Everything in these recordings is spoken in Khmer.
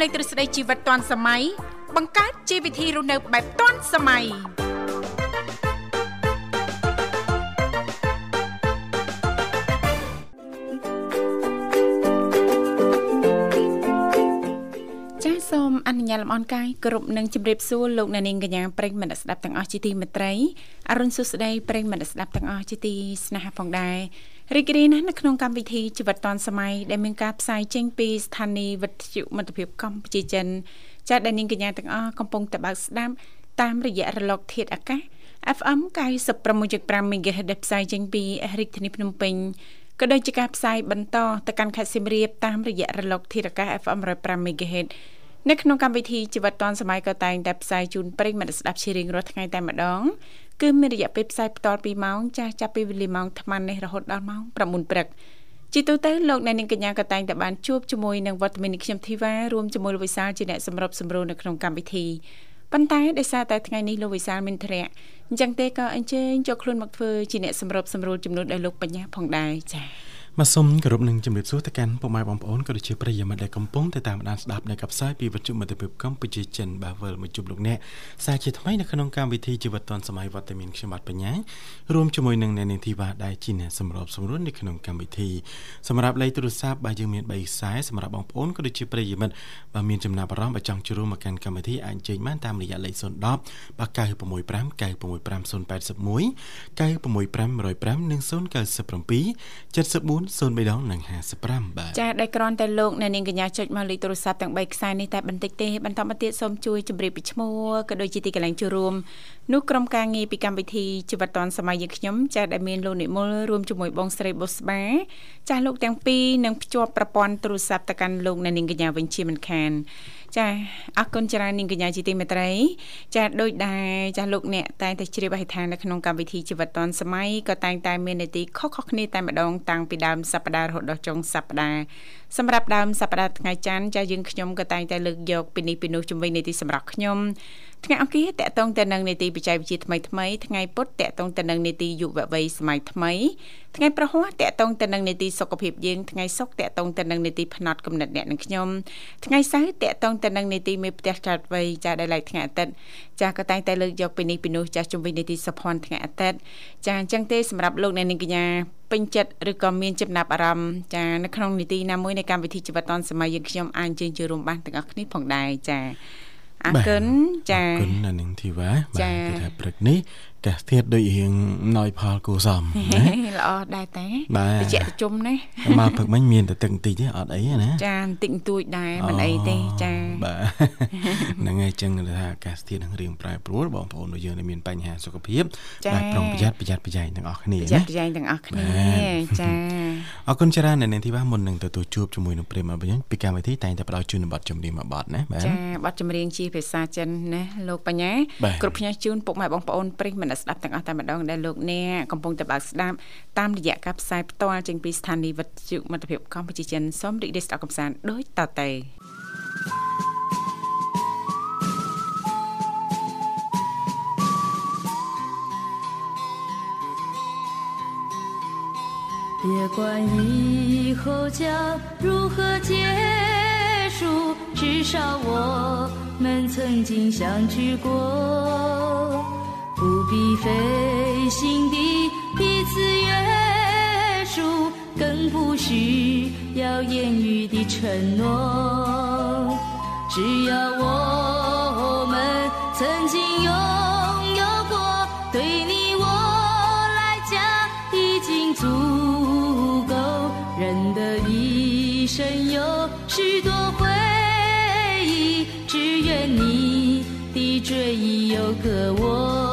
លេងទ្រឹស្ដីជីវិតទាន់សម័យបង្កើតជីវវិធីរស់នៅបែបទាន់សម័យចាសសូមអនុញ្ញាតលំអរកាយគ្រប់នឹងជម្រាបសួរលោកអ្នកនាងកញ្ញាប្រិយមិត្តស្ដាប់ទាំងអស់ជាទីមេត្រីអរុនសុស្ដីប្រិយមិត្តស្ដាប់ទាំងអស់ជាទីស្នេហាផងដែរ រីករាយណាស់នៅក្នុងកម្មវិធីជីវិតឌွန်សម័យដែលមានការផ្សាយចេញពីស្ថានីយ៍វិទ្យុមិត្តភាពកម្ពុជាចិនចាស់ដែលនាងកញ្ញាទាំងអស់កំពុងតបស្ដាប់តាមរយៈរលក ធាតុអាកាស FM 96.5 MHz ដែលផ្សាយចេញពីរាជធានីភ្នំពេញក៏ដូចជាការផ្សាយបន្តទៅកាន់ខេត្តសៀមរាបតាមរយៈរលកធាតុអាកាស FM 105 MHz នៅក្នុងកម្មវិធីជីវិតឌွန်សម័យក៏តែងតែផ្សាយជូនប្រិយមិត្តស្ដាប់ជារៀងរាល់ថ្ងៃតែម្ដងគឺមានរយៈពេលផ្សាយបន្ត2ម៉ោងចាស់ចាប់ពីវេលាម៉ោង8:00នេះរហូតដល់ម៉ោង9:00ព្រឹកជាទូទៅលោកអ្នកនាងកញ្ញាក៏តែងតែបានជួបជាមួយនឹងវត្តមាននេះខ្ញុំធីវ៉ារួមជាមួយលោកវិសាលជាអ្នកសម្របសម្រួលនៅក្នុងកម្មវិធីប៉ុន្តែដោយសារតែថ្ងៃនេះលោកវិសាលមានធរៈអញ្ចឹងទេក៏អញ្ជើញចូលខ្លួនមកធ្វើជាអ្នកសម្របសម្រួលជំនួសដល់លោកបញ្ញាផងដែរចា៎ មកសូមគោរពនឹងជំរាបសួរទៅកាន់ពុកម៉ែបងប្អូនក៏ដូចជាប្រិយមិត្តដែលកំពុងតែតាមដានស្ដាប់នៅកັບផ្សាយពីវិទ្យុមិត្តភាពកម្ពុជាចិនបាទវិលមកជួបលោកអ្នកសាជាថ្មីនៅក្នុងកម្មវិធីជីវិតឌွန်សម័យវត្តមានខ្ញុំបាទបញ្ញារួមជាមួយនឹងអ្នកនាងធីវ៉ាដែលជាអ្នកសម្របសម្រួលនៅក្នុងកម្មវិធីសម្រាប់លេខទូរស័ព្ទបាទយើងមាន3ខ្សែសម្រាប់បងប្អូនក៏ដូចជាប្រិយមិត្តបាទមានចំណាប់អារម្មណ៍បើចង់ចូលរួមមកកាន់កម្មវិធីអាចជើញបានតាមរយៈលេខ010បាទ965 965 081 965 105និង097 74 03ដងនិង55បាទចាដែលគ្រាន់តែលោកអ្នកនាងកញ្ញាចុចមកលេខទូរស័ព្ទទាំង3ខ្សែនេះតែបន្តិចទេបន្តមកទៀតសូមជួយជម្រាបពីឈ្មោះក៏ដូចជាទីកន្លែងចូលរួមនោះក្រុមការងារពីកម្មវិធីជីវិតឌွန်សម័យយើងខ្ញុំចាដែលមានលោកនិមលរួមជាមួយបងស្រីបុស្បាចាលោកទាំងពីរនឹងភ្ជាប់ប្រព័ន្ធទូរស័ព្ទទៅកាន់លោកអ្នកនាងកញ្ញាវិញជាមិនខាន ចាអរគុណច្រើននាងកញ្ញាជាទីមេត្រី ចាដូចដែរចាលោកអ្នកតែងតែជ្រាបឲ្យថានៅក្នុងកម្មវិធីជីវិតឌွန်សម័យក៏តែងតែមាននីតិខុសៗគ្នាតែម្ដងតាំងពីដើមសប្ដាហ៍រហូតដល់ចុងសប្ដាហ៍សម្រាប់ដើមសប្ដាហ៍ថ្ងៃច័ន្ទចាយើងខ្ញុំក៏តែងតែលើកយកពីនេះពីនោះជំវិញនីតិសម្រាប់ខ្ញុំ ថ្ងៃអង្គារតកតងទៅនឹងនីតិបច្ចេកវិទ្យាថ្មីថ្មីថ្ងៃពុធតកតងទៅនឹងនីតិយុវវ័យសម័យថ្មីថ្ងៃប្រហ័សតកតងទៅនឹងនីតិសុខភាពយើងថ្ងៃសុក្រតកតងទៅនឹងនីតិផ្នែកកំណត់អ្នកនឹងខ្ញុំថ្ងៃសៅរ៍តកតងទៅនឹងនីតិមេផ្ទះចាត់វ័យចាដែលឡៃថ្ងៃអាទិត្យចាក៏តែងតែលើកយកពីនេះពីនោះចាជំវិញនីតិសុភ័ណ្ឌថ្ងៃអាទិត្យចាអញ្ចឹងទេសម្រាប់លោកអ្នកនាងកញ្ញាពេញចិត្តឬក៏មានចំណាប់អារម្មណ៍ចានៅក្នុងនីតិណាមួយនៃកម្មវិធីជីវិតឌុនសម័យយើងខ្ញុំអាចជើញចូលរួមបានទាំងអស់គ្នាផងដែរចា អរគុណចាអរគុណណានឹងធីវ៉ាបាទគឺថាព្រឹកនេះ កាសធាតដូចរៀងណយផលគួសមណាល្អដែរតាតិចតិជុំណាមកព្រឹកមិញមានតែទឹកបន្តិចទេអត់អីណាចាបន្តិចបន្តួចដែរមិនអីទេចាបាទហ្នឹងហើយចឹងថាកាសធាតនឹងរៀងប្រែប្រួលបងប្អូនរបស់យើងដែលមានបញ្ហាសុខភាពបាទប្រុងប្រយ័ត្នប្រយ័ត្នប្រយែងទាំងអស់គ្នាប្រយ័ត្នប្រយែងទាំងអស់គ្នាចាអរគុណច្រើនអ្នកនាងធីវ៉ាមុននឹងទទួលជួបជាមួយនឹងព្រាមអភិញ្ញពីកម្មវិធីតែងតែផ្ដល់ជូនបទចម្រៀងមួយបទណាបាទចាបទចម្រៀងជាភាសាចិនណាលោកបញ្ញាគ្រប់ផ្នែកជូនពុកម៉ែបងប្អូនប្រិយមិតស្ដាប់ទាំងអស់តែម្ដងដែលលោកអ្នកកំពុងតែបើកស្ដាប់តាមរយៈការផ្សាយផ្ទាល់ចេញពីស្ថានីយ៍វិទ្យុមិត្តភាពកម្ពុជាចិនសូមរីករាយស្ដាប់កំសាន្តដូចតទៅ别管以后将如何结束，至少我们曾经相聚过。 不必费心地彼此约束，更不需要言语的承诺。只要我们曾经拥有过，对你我来讲已经足够。人的一生有许多回忆，只愿你的追忆有个我。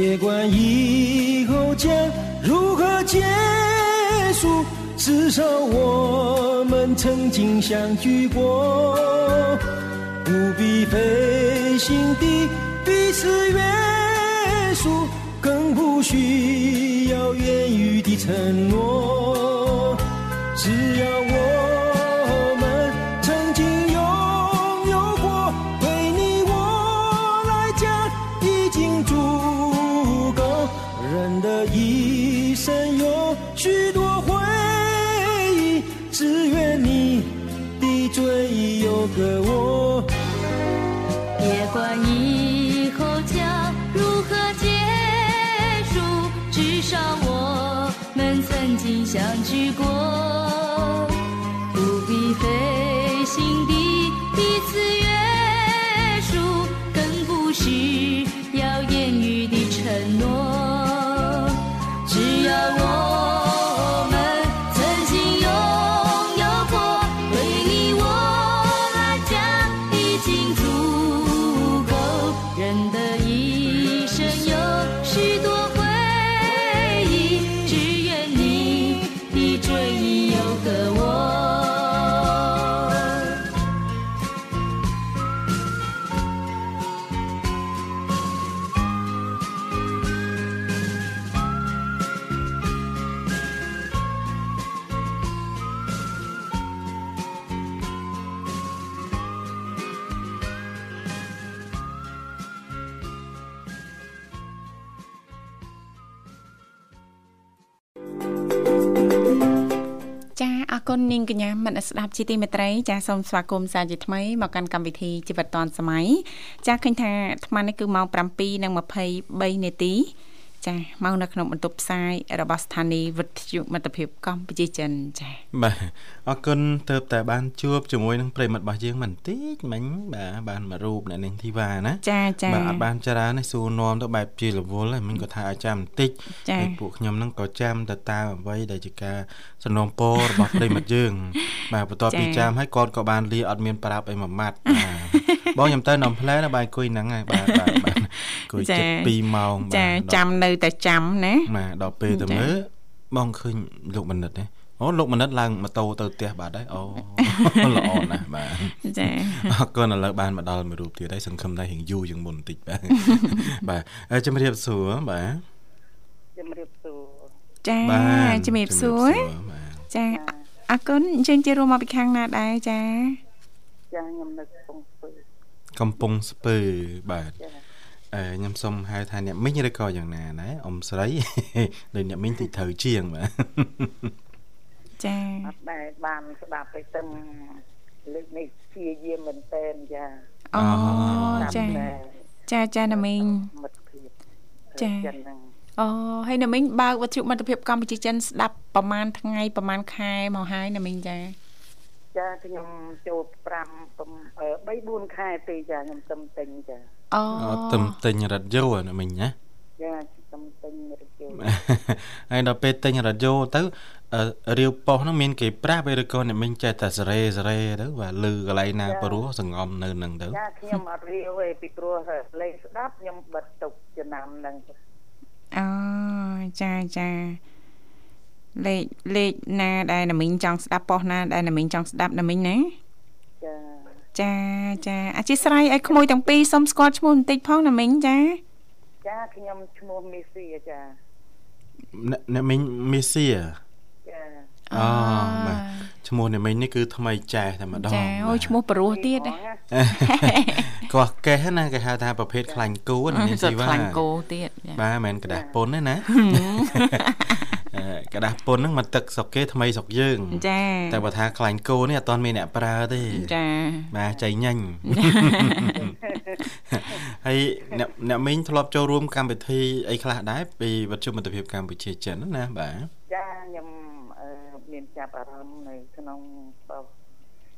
别管以后将如何结束，至少我们曾经相聚过。不必费心地彼此约束，更不需要言语的承诺。只要我 អរគុណនាងកញ្ញាមនស្ដាប់ជាទីមេត្រីចាសូមស្វាគមន៍សាជាថ្មីមកកាន់កម្មវិធីជីវិតឌွန်សម័យចាឃើញថាអាត្មានេះគឺម៉ោង7:23នាទី ចាមកនៅក្នុងបន្ទប់ផ្សាយរបស់ស្ថានីយ៍វិទ្យុមិត្តភាពកម្ពុជាចិនចាបាទអរគុណទៅតែបានជួបជាមួយនឹងប្រិមិត្តរបស់យើងមិនតិចមិញបាទបានមួយរូបអ្នកនាងធីវ៉ាណាចាចាបាទអត់បានច្រើនទេសួរនាំទៅបែបជារវល់ហ្នឹងមិញក៏ថាឲ្យចាំបន្តិចចាហើយពួកខ្ញុំហ្នឹងក៏ចាំទៅតាមអ្វីដែលជាការសំណូមពររបស់ប្រិមិត្តយើង បាទបន្ទាប់ពីចាំហើយគាត់ក៏បានលាអត់មានប្រាប់អីមួយម៉ាត់បាទបងខ្ញុំទៅនំផ្លែណាបាទអង្គុយហ្នឹងហើយបាទបាទបាទ អង្គុយចិត្ត2ម៉ោងបាទចាដល់ចាំនៅតែចាំណាបាទដល់ពេលទៅចា៎មើលបងឃើញលោកមនិតទេអូលោកមនិតឡើងម៉ូតូទៅផ្ទះបាត់ហើយអូល្អណាស់បាទចាអរគុណឥឡូវបានមកដល់មួយរូបទៀតហើយសង្ឃឹមថារៀងយូរជាងមុនបន្តិចបាទបាទហើយជំរាបសួរបាទជំរាបសួរចាបាទជំរាបសួរបាទចាអរគុណអញ្ជើញជារួមមកពីខាងណាដែរចាចាខ្ញុំនៅកំពង់ស្ពឺកំពង់ស្ពឺបាទចា អឺខ្ញុំសូមហៅថាអ្នកមីងឬក៏យ៉ាងណាដែរអ៊ំស្រីដូចអ្នកមីងតិចត្រូវជាងបាទចាអត់ដែរបានស្ដាប់ទៅទាំងលើកនេះព្យាយាមមែនតែនចាអូចាតាមតែចាចាណាមីងមិត្តភាពចាចិនហ្នឹងអូហើយណាមីងបើកវិទ្យុមិត្តភាពកម្ពុជាចិនស្ដាប់ប្រហែលថ្ងៃប្រហែលខែមកហើយណាមីងចាចាខ្ញុំចូល5 3 4ខែទេចាខ្ញុំទៅទិញចា អូអត់ទំទិញរថយន្តណាមីងណាចាខ្ញុំទិញរយល់ហើយដល់ពេលទិញរថយន្តទៅអឺរាវប៉ុស្តិ៍ហ្នឹងមានគេប្រាប់ឯឬក៏អ្នកមីងចេះតែសេរីសេរីទៅបាទលឺកន្លែងណាព្រោះសង្ងំនៅនឹងទៅចាខ្ញុំអត់រៀវទេពីព្រោះលេងស្ដាប់ខ្ញុំបិទទុកចំណាំហ្នឹងចាអូចាចាលេខលេខណាដែលណាមីងចង់ស្ដាប់ប៉ុស្តិ៍ណាដែលណាមីងចង់ស្ដាប់ណាមីងណាចា ចាចាអធិស្ឋានឲ្យក្មួយទាំងពីរសូមស្គាល់ឈ្មោះបន្តិចផងណាមីងចាចាខ្ញុំឈ្មោះមេស៊ីចាអ្នកមីងមេស៊ីចាអូបាទឈ្មោះអ្នកមីងនេះគឺថ្មីចាស់តែម្ដងចាអូឈ្មោះព្រោះទៀតកោះកេះណាគេហៅថាប្រភេទខ្លាញ់គោណានាងស៊ីវ៉ាខ្លាញ់គោទៀតបាទមិនក្ដាស់ពុនទេណា กระดาษពុនហ្នឹងមកទឹកស្រុកគេថ្មីស្រុកយើង ចា តែបើថាខ្លាញ់គោនេះអត់ទាន់មានអ្នកប្រើទេ ចា បាទចៃញ៉ាញ់ ហើយអ្នកអ្នកមីងធ្លាប់ចូលរួមកម្មវិធីអីខ្លះដែរពីវិទ្យុមិត្តភាពកម្ពុជាចិនហ្នឹងណាបាទ ចាខ្ញុំអឺមានចាប់អារម្មណ៍នៅក្នុងបោះ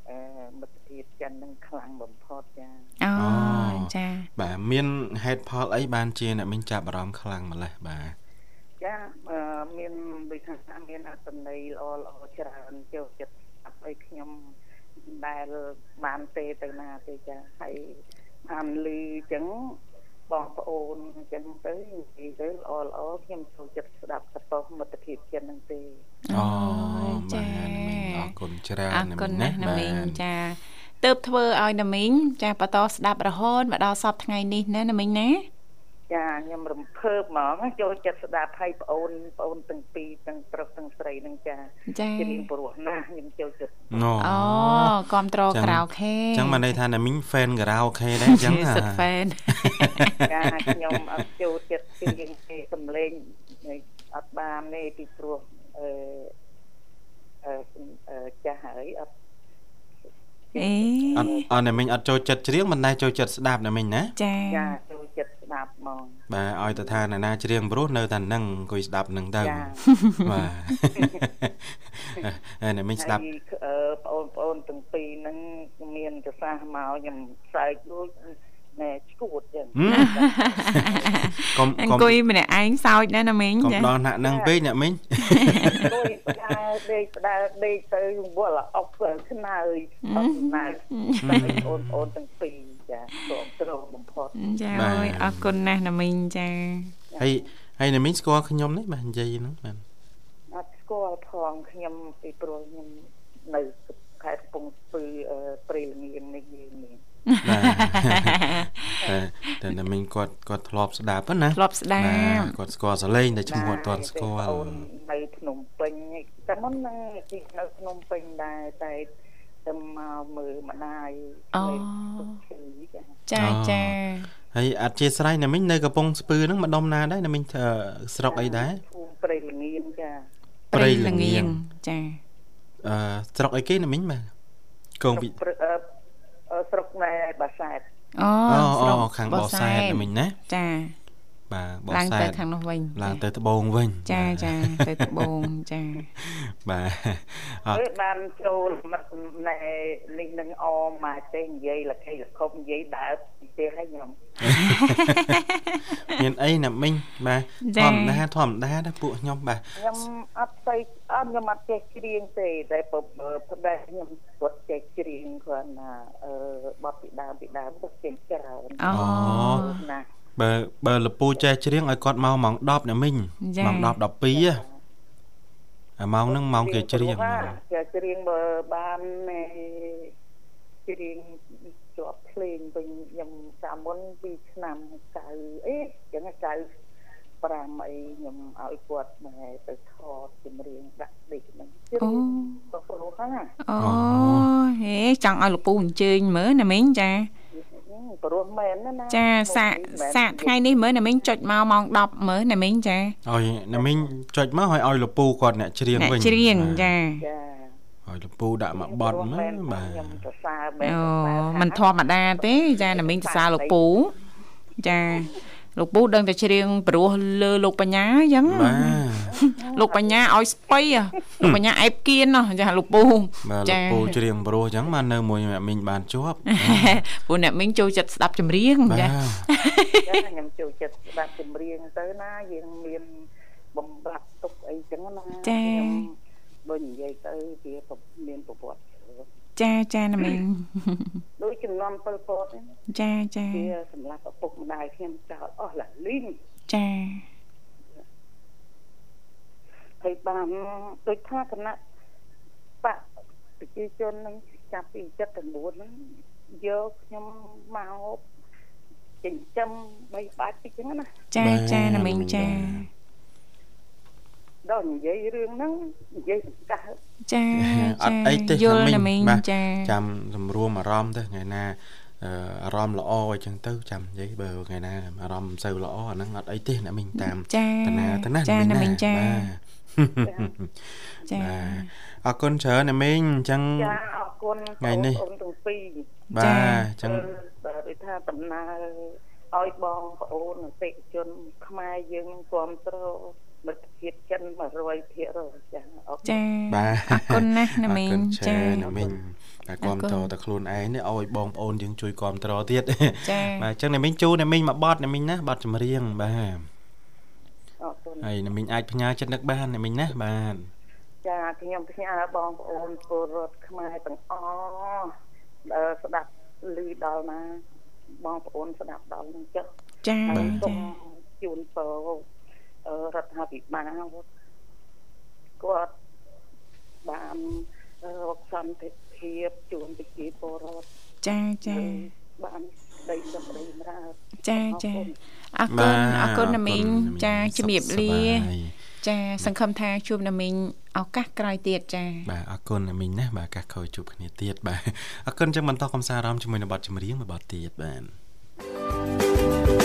អឺមិត្តភាពចិននឹងខ្លាំងបំផុតចា អូចា បាទមានហេតុផលអីបានជាអ្នកមីងចាប់អារម្មណ៍ខ្លាំងម្ល៉េះបាទ ចាអឺមានដូចថាមានអត្តន័យល្អល្អច្រើនចូលចិត្តស្ដាប់ឲ្យខ្ញុំដែលបានទេទៅណាទេចាហើយបានលឺអញ្ចឹងបងប្អូនអញ្ចឹងទៅនិយាយទៅល្អល្អខ្ញុំចូលចិត្តស្ដាប់សពោះមិត្តភាពចិនហ្នឹងទេអូចាបាទអ្នកមីងអរគុណច្រើនអរគុណណាស់ណាមីងបាទចាទៅធ្វើឲ្យណាមីងចាបន្តស្ដាប់រហូតមកដល់សពថ្ងៃនេះណាណាមីងណា ចាខ្ញុំរំភើបហ្មងចូលចិត្តស្ដាប់ឲ្យប្អូនប្អូនទាំងពីរទាំងប្រុសទាំងស្រីហ្នឹងចាចាជារៀងព្រោះណាស់ខ្ញុំចូលចិត្តអូអូគាំទ្រចឹងក្រៅខេអញ្ចឹងបានន័យថាអ្នកមីង fan ខារ៉ាអូខេដែរអញ្ចឹងណាសិតហ្វេនចាខ្ញុំអត់ចូលចិត្តពីយើងទេសំឡេងអត់បានទេពីព្រោះអឺអឺអឺចាស់ហើយអត់អេអត់អត់អ្នកមីងអត់ចូលចិត្តច្រៀងមិនដែរចូលចិត្តស្ដាប់អ្នកមីងណាចាចាចូលចិត្ត ស្ដាប់ដាប់ហ្មងបាទឲ្យទៅថាអ្នកណាច្រៀងព្រោះនៅតែនឹងអង្គុយស្ដាប់នឹងទៅចាបាទហើយអ្នកមីងស្ដាប់ហើយអឺបងប្អូនទាំងពីរហ្នឹងមានប្រសាសន៍មកខ្ញុំសើចដូចណែឈួតចឹងហឹមកុំអកុំង្គុយម្នាក់ឯងសោចណាស់ណាមីងកុំចាដល់ណាក់នឹងពេកអ្នកមីងដូចផ្ដាល់ដេកផ្ដាល់ដេកទៅវល់អុកទៅខ្នើយអត់ស្នាតែបងប្អូនទាំងពីរ ចាគ្រប់គ្រងបំផុតចាអើយអរគុណណាស់ណាមីងចាហើយហើយអ្នកមីងស្គាល់ខ្ញុំនេះបាទនិយាយហ្នឹងបាទអត់ស្គាល់ផងខ្ញុំពីព្រោះខ្ញុំនៅខេត្តកំពង់ស្ពឺអឺព្រៃល្ងាននេះយើងនេះបាទតែតែអ្នកមីងគាត់គាត់ធ្លាប់ស្ដាប់ហ្នឹងណាធ្លាប់ស្ដាបាទប់គាត់ស្គាល់សលេងតែឈ្មោះអត់ទាន់ស្គាល់បងនៅភ្នំពេញតែមុនហ្នឹងទីនៅភ្នំពេញដែរតែ ទៅមកមើលម្ដាយអូលេខទុកឈឺចាចាចាហើយអធិស្ឋានអ្នកមីងនៅកំពង់ស្ពឺហ្នឹងម្ដុំណាដែរអ្នកមីងធ្វើស្រុកអីដែរភូមិព្រៃល្ងានចាព្រៃល្ងានចាអឺស្រុកអីគេអ្នកមីងបាទកងពីស្រុកព្រៃអឺអឺស្រុកណែបាសាទអូអូស្រុកអូខាងបោះសែតអ្នកមីងណាចា បាទបោះឡើងសែទៅតខាងនោះវិញឡើងទៅត្បូងវិញចាបាទចាទៅត្បូងចាបាទអត់អើបានចូលមកណែនេះនឹងអមមកទេនិយាយលក្ខិលខុបនិយាយដើរទៀតឲ្យខ្ញុំមានអីអ្នកមីងបាទធម្មតាធម្មតាដែរពួកខ្ញុំបាទខ្ញុំអត់ទៅអត់ខ្ញុំអត់ចេះច្រៀងទេតែបើផ្ដែខ្ញុំគាត់ចេះច្រៀងគាត់ណាអឺបទពីដើមពីដើមគាត់ចេះច្រើនអូណា បើបើលពូចេះច្រៀងឲ្យគាត់មកម៉ោង10អ្នកមីងចាម៉ោង10 12ហ៎អាម៉ោងហ្នឹងម៉ោងគេច្រៀងចេះច្រៀងបើបាននៃច្រៀងជាប់ភ្លេងវិញខ្ញុំតាមមុន2ឆ្នាំកៅអីចឹងកៅ5អីខ្ញុំឲ្យគាត់ណែទៅថតចម្រៀងដាក់ដេកហ្នឹងច្រៀអូងទៅព្រោះហ្នឹងអូហេចង់ឲ្យលោកពូអញ្ជើញមើលណាមីងចា ព្រោះមែនណាណាចាសាកសាកថ្ងៃនេះមើលណាមីងចុចមកម៉ោង10មើលណាមីងចាឲ្យអ្នកមីងចុចមកឲ្យឲ្យលពូគាត់អ្នកច្រៀងអ្នកវិញច្រៀងចាចាឲ្យលពូដាក់មកបត់មើលបាទខ្ញុំសរសើរមែនអូសរសើរថាមិនធម្មតាទេ ចាណាមីងសរសើរលោកពូចា លោកពូដឹងតែច្រៀងព្រោះលើលោកបញ្ញាអញ្ចឹងបាទលោកបញ្ញាឲ្យស្ពៃហ៎លោកបញ្ញាអែបគៀនណោះចាលោកពូបាទលពូច្រៀងព្រោះអញ្ចឹងបាននៅមួយអ្នកមីងបានជាប់ព្រោះអ្នកមីងចូលចិត្តស្ដាប់ចម្រៀងបាទចាចាខ្ញុំចូលចិត្តស្ដាប់ចម្រៀងទៅណាយើងមានបំរាប់ទុកអីចឹងណាខ្ញុំដូចនិយាយទៅវាមានប្រវត្តិ ច្រើនចាចាណាមីងដូចចំនួនពលពតហ្នឹងចាចាវាសម្រាប់ឪពុកម្ដាយខ្ញុំចោលអស់ឡាលីងចាហើយបានដូចថាគណៈបកប្រជាជននឹងចាប់ពី79ហ្នឹងយកខ្ញុំមកចិញ្ចឹមបីបាច់តិចហ្នឹងណាចាចាណាមីងចាដល់និយាយរឿងហ្នឹងនិយាយបង្កើត ចាអត់អីទេយល់ណាណាមីមីងងបាទចាចាំសម្រួមអារម្មណ៍ទៅថ្ងៃណាអឺអារម្មណ៍ល្អអញ្ចឹងទៅចាំនិយាយបើថ្ងៃណាអារម្មណ៍មិនសូវល្អអាហ្នឹងអត់អីទេអ្នកមីងតាមចាតាណាតាណាចាអ្នកណាមីងចាបាទចាបាទអរគុណច្រើនអ្នកមីងអញ្ចឹងចាអរគុណថ្ងៃនេះបងទាំងពីរបាទអញ្ចឹងបើដូចថាដំណើរឲ្យបងប្អូនអតិថិជនខ្មែរយើងគ្រប់គ្រង មិត្តភាពចិន100%ចាអរគុណចាបាទអរគុណណាស់ណាមីងអរគុណឆែចាអ្នកមីងតែគាំទ្រតែខ្លួនឯងនេះឲ្យបងប្អូនយើងជួយគាំទ្រទៀតចាបាទអញ្ចឹងអ្នកមីងជួអ្នកមីងមកបត់អ្នកមីងណាបត់ចម្រៀងបាទអរគុណហើយអ្នកមីងអាចផ្ញើចិត្តនឹកបានអ្នកមីងណាបាទចាខ្ញុំផ្ញើបងប្អូនពលរដ្ឋខ្មែរទាំងអស់ដែលស្ដាប់ឮដល់ណាបងប្អូនស្ដាប់ដល់នឹងចុះចាហើយសូចាមជូនពរអឺ រដ្ឋាភិបាលគាត់បានរកសន្តិភាពជូនប្រជាពលរដ្ឋចាចាបានដីសម្ដីម្រើចាចាអរគុណអរគុណណាមីងចាជំរាបលាចាសង្ឃឹមថាជួបណាមីងឱកាសក្រោយទៀតចាបាទអរគុណអ្នកមីងណាបាទឱកាសខូចជួបគ្នាទៀតបាទអរគុណចឹងបន្តកំសាន្តអារម្មណ៍ជាមួយនឹងបទចម្រៀងមួយបទទៀតបាទចាអ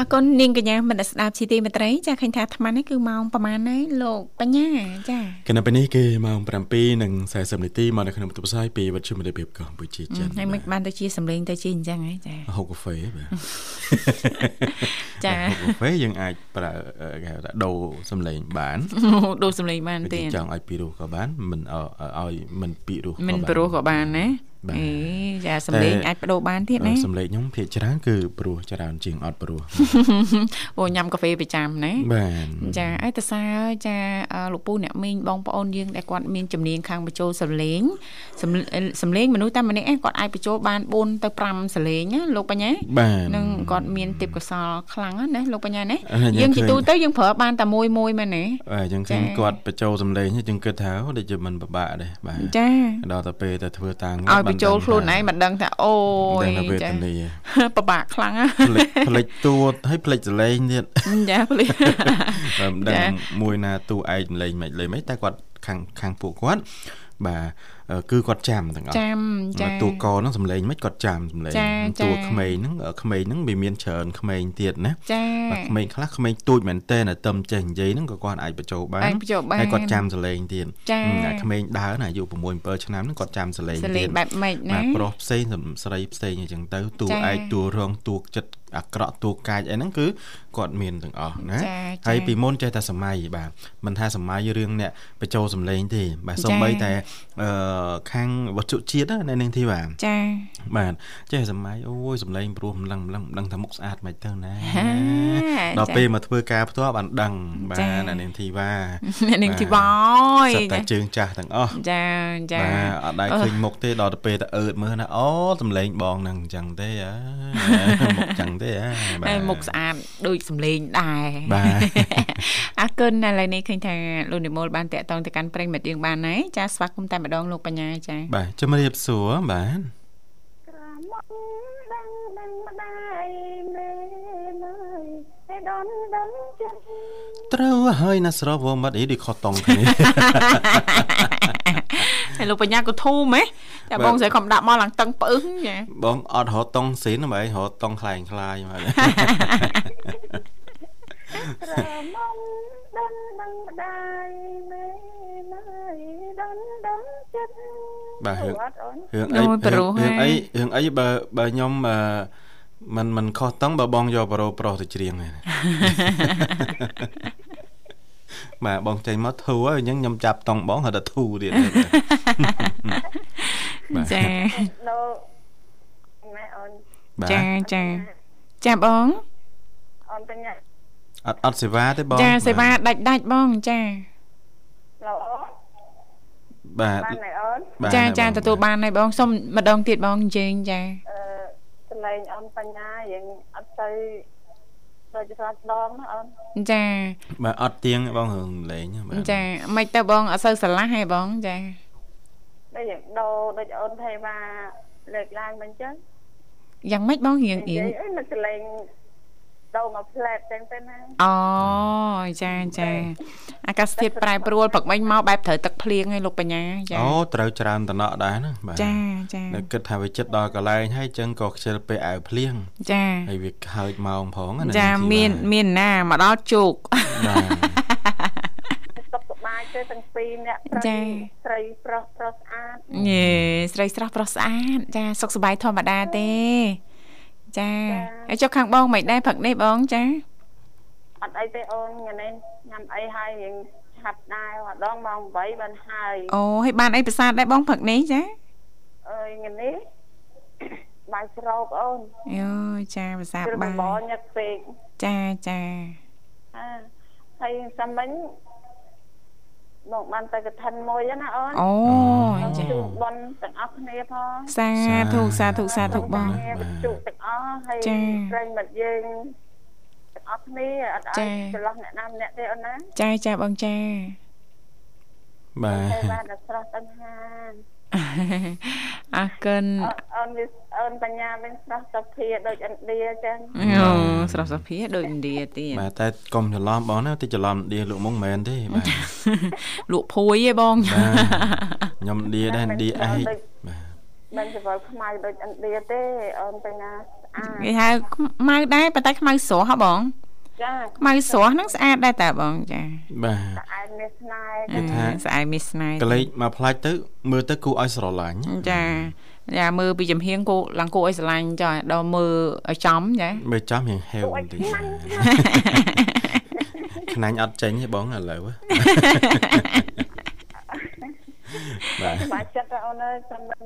អរគុណនាងកញ្ញាមនស្ដាប់ជីទីមេត្រីចាឃើញថាអាត្មានេះគឺម៉ោងប្រហែលហើយលោកបញ្ញាចាគណៈពេលនេះគឺម៉ោង7:40នាទីមកនៅក្នុងបន្ទប់ផ្សាយពីវិទ្យុមិត្តភាពកម្ពុជាចិនហើយមិនបានទៅជាសម្លេងទៅជាអញ្ចឹងហ៎ចាហូបកាហ្វេបាទចាហូបកាហ្វេយើងអាចប្រើគេហៅថាដូរសំឡេងបានដូរសម្លេងបានទេចង់ឲ្យពីរោះក៏បានមិនឲ្យមិនពីរោះក៏បានមិនព្រោះក៏បានណាបាទ អេចាសម្លេងអាចបដូរបានទៀតណាសំឡេងខ្ញុំភាកច្រើនគឺព្រោះច្រើនជាងអត់ព្រោះអូញ៉ាំកាហ្វេប្រចាំណាបាទចាអីតសាចាអឺលោកពូអ្នកមីងបងប្អូនយើងដែលគាត់មានជំនាញខាងបញ្ចូលសំឡេងសំសំឡេងមនុស្សតែម្នាក់ឯងគាត់អាចបញ្ចូលបាន4ទៅ5សំឡេងណាលោកបញ្ញាបាទនឹងគាត់មានទេពកោសលខ្លាំងណាស់ណាលោកបញ្ញាណាអឺយើងយើងជាឃើញទូទៅយើងប្រើបានតែមួយមួយមែនទេបាទយើងឃើញចា៎គាត់បញ្ចូលសំឡេងនេះយើងគិតថាអូដូចជាមិនពិបាកដែរបាទចាដល់ទៅពេលទៅធ្វើតាំងឲ្យបញ្ចូលខ្លួនឯងមិនដឹងថាអូយដឹងថាវេទចានាពិបាកខ្លាំងណាផ្លេចផ្លេចតួហើយផ្លេចសលេងទៀតចាភ្លេចបាទមិនចា៎ដឹងមួយណាតួឯងលេងមិនលេងមិនតែគាត់ខាងខាងពួកគាត់បាទអឺ គឺគាត់ចាំទាំងអស់ចាំចាតួកហ្នឹងសំឡេងមិនគាត់ចាំសំឡេងចា៎ចា៎តួក្មេងហ្នឹងអឺក្មេងហ្នឹងវាមានច្រើនក្មេងទៀតណាចាបាទក្មេងខ្លះក្មេងទូចមែនតើតែទឹមចេះនិយាយហ្នឹងក៏គាត់អាចបញ្ចូលបានអាចបញ្ចូលបានហើយគាត់ចាំសលេងទៀតចា៎ហឹមតែក្មេងដើរណាអាយុ6 7ឆ្នាំហ្នឹងគាត់ចាំសលេងសលេទៀងតបែបម៉េចណាបាទប្រុសផ្សេងស្រីផ្សេងអញ្ចឹងទៅតួចា៎ឯកតួរងតួចិត្ត អាក្រក់តួកាចអីហ្នឹងគឺគាត់មានទាំងអស់ណាចា៎ហើយចា៎ពីមុនចេះតែសម័យបាទមិនថាសម័យរឿងអ្នកបញ្ចូលសម្លេងទេបាទចា៎សូម្បីតែអឺខាងវត្ថុជាតិណានៅនឹងទីបាទចាបាទចេះសម័យអូយសម្លេងព្រោះម្លឹងម្លឹងមិនដឹងថាមុខស្អាតមិនទៅណាហាដល់ចាពេលមកធ្វើការផ្ទាល់បានដឹងបាចា៎ទនៅនឹងទីបាអ្នកនាងធីវ៉យសិតតែជើងចាស់ទាំងអស់ចាចាបាទអត់ដែរឃើញមុខទេដល់ទៅពេលទៅអឺតមើលណាអូសម្លេងបងហ្នឹងអញ្ចឹងទេអើមុខអញ្ចឹងទេអើបាទហើយមុខស្អាតដូចសម្លេងដែរបាទអរគុណឥឡូវនេះឃើញថាលោកនិមលបានតាក់ទងទៅកាន់ប្រិយមិត្តយើងបានហើយចាស្វាគមន៍តែម្ដងលោកបញ្ញាចាបាទជំរាបសួរបាទក្រមុំដឹងដឹងម្ដាយមេលើយให้ដនដឹងចិត្តត្រូវហើយណាស្រវមិត្តអីដូចខុសតង់គ្នា ហើយលោកបញ្ញាក៏ធូមហ៎តែបងស្រីខំដាក់មកឡើងតឹងផ្អឹងចាបងអត់រត់តង់ស៊ីនបែររត់តង់ខ្លែងខ្លាយមករមំដឹងដឹងម្ដាយមេណាយដឹងដឹងចិត្តបាទរឿងអីរឿងអីរឿងអីបើបើខ្ញុំអឺមិនមិនខុសតង់បើបងយកប្រូប្រុសទៅច្រៀងហ្នឹង បាទបងចេញមកធូរហើយអញ្ចឹងខ្ញុំចាប់តង់បងហៅថាធូរទៀតចាម៉ែអូនចាចាចាបងអូនបញ្ញាអត់អត់សេវាទេបងចាសេវាដាច់ដាច់បងចាឡូអូនបាទចាចាទទួលបានហើយបងសុំម្ដងទៀតបងជេងចាអឺចំណែងអូនបញ្ញាយើងអត់ទៅ ចជាស្រាប់ដងណាអូនចាបាទអត់ទៀងទេបងរឿងលេងហ្នឹងបាទចាមិនទៅបងអត់សូវស្រឡះហេបងចាដូចយើងដោដូចអូនទេថាលើកឡើងមិនចឹងយ៉ាងម៉េចបងរៀងនិរៀងយាយអីមកកន្លែង ដោមកផ្លែតចឹងទៅណាអូចាចាអាកាសធាតុប្រែប្រួលព្រឹកមិញមកបែបត្រូវទឹកភ្លៀងហើយលោកបញ្ញាចាអូត្រូវច្រើនតំណក់ដែរណាបាទចាចានៅគិតថាវាចិត្តដល់កន្លែងហើយអញ្ចឹងក៏ខ្ជិលពេលអាវភ្លៀងចាហើយវាហើចម៉ោងផងណាចានាងធីវ៉ាមានមានណាមកដល់ជោគបាទសុខសប្បាយទេទាំងពីរអ្នកប្រុសចា៎ស្រីប្រុសប្រុសស្អាតញេស្រីស្រស់ប្រុសស្អាតចាសុខសប្បាយធម្មតាទេ ចាហើយចុះខាងបងមិនដែរព្រឹកនេះបងចាអត់អីទេអូនថ្ងៃនេះញ៉ាំអីហើយរៀងឆាប់ដែរម្ដងម៉ោង8បានហើយអូហើយបានអីប្រសាទដែរបងព្រឹកនេះចាអើយថ្ងៃនេះបាយស្រោបអូនយោចាប្រសាទគ្រឿងបាបបរញឹកពេកចាចាអើហើយសាមិញ មកបានទៅកឋិនមួយហ្នឹងណាអូនអូចាជួបបនទាំងអស់គ្នាផងសាធុសាធុសាធុបងគ្នាវិជុទាំងអស់ហើយចា៎ប្រិយមិត្តយើងទាំងអស់គ្នាអត់ចា៎ឲ្យចន្លោះអ្នកណាម្នាក់ទេអូនណាចាចាបងចាបាទតែបានតែស្រស់ទាំងហាន អរគុណអូនអូនវាអូនបញ្ញាវិញស្រស់សុភាដូចឥណ្ឌាចឹងអូស្រស់សភាដូចឥណ្ឌាទៀតបាទតែកុំច្រឡំបងណាតិចច្រឡំឌីលក់មុងមិនមែនទេបាទលក់ភួយឯងបងបាទខ្ញុំឌីដែរឌីឯកបាទមិនចវល់ខ្មៅដូចឥណ្ឌាទេអូនបញ្ញាស្ស្អាតគេហៅខ្មៅដែរប៉ុន្តែខ្មៅស្រស់ហ៎បង ចាខ្មៅស្រស់ហ្នឹងស្អាតដែរតាបងចាបាទតែឯមានស្នេហ៍គេថាស្អែកមានស្នេហ៍កលេចមកផ្លាច់ទៅមើលទៅគួរឲ្យស្រឡាញ់ចាចាមើលពីចំហៀងគោឡើងគោឲ្យស្រឡាញ់ចាដល់មើលឲ្យចំចាមើលចំរៀងហេវពួកបន្ឯតិចខ្លាំងខ្នាញ់អត់ចេញទេបងឥឡូវបាទបាច់ចិត្តទៅអូនអើយខ្ញុំនឹង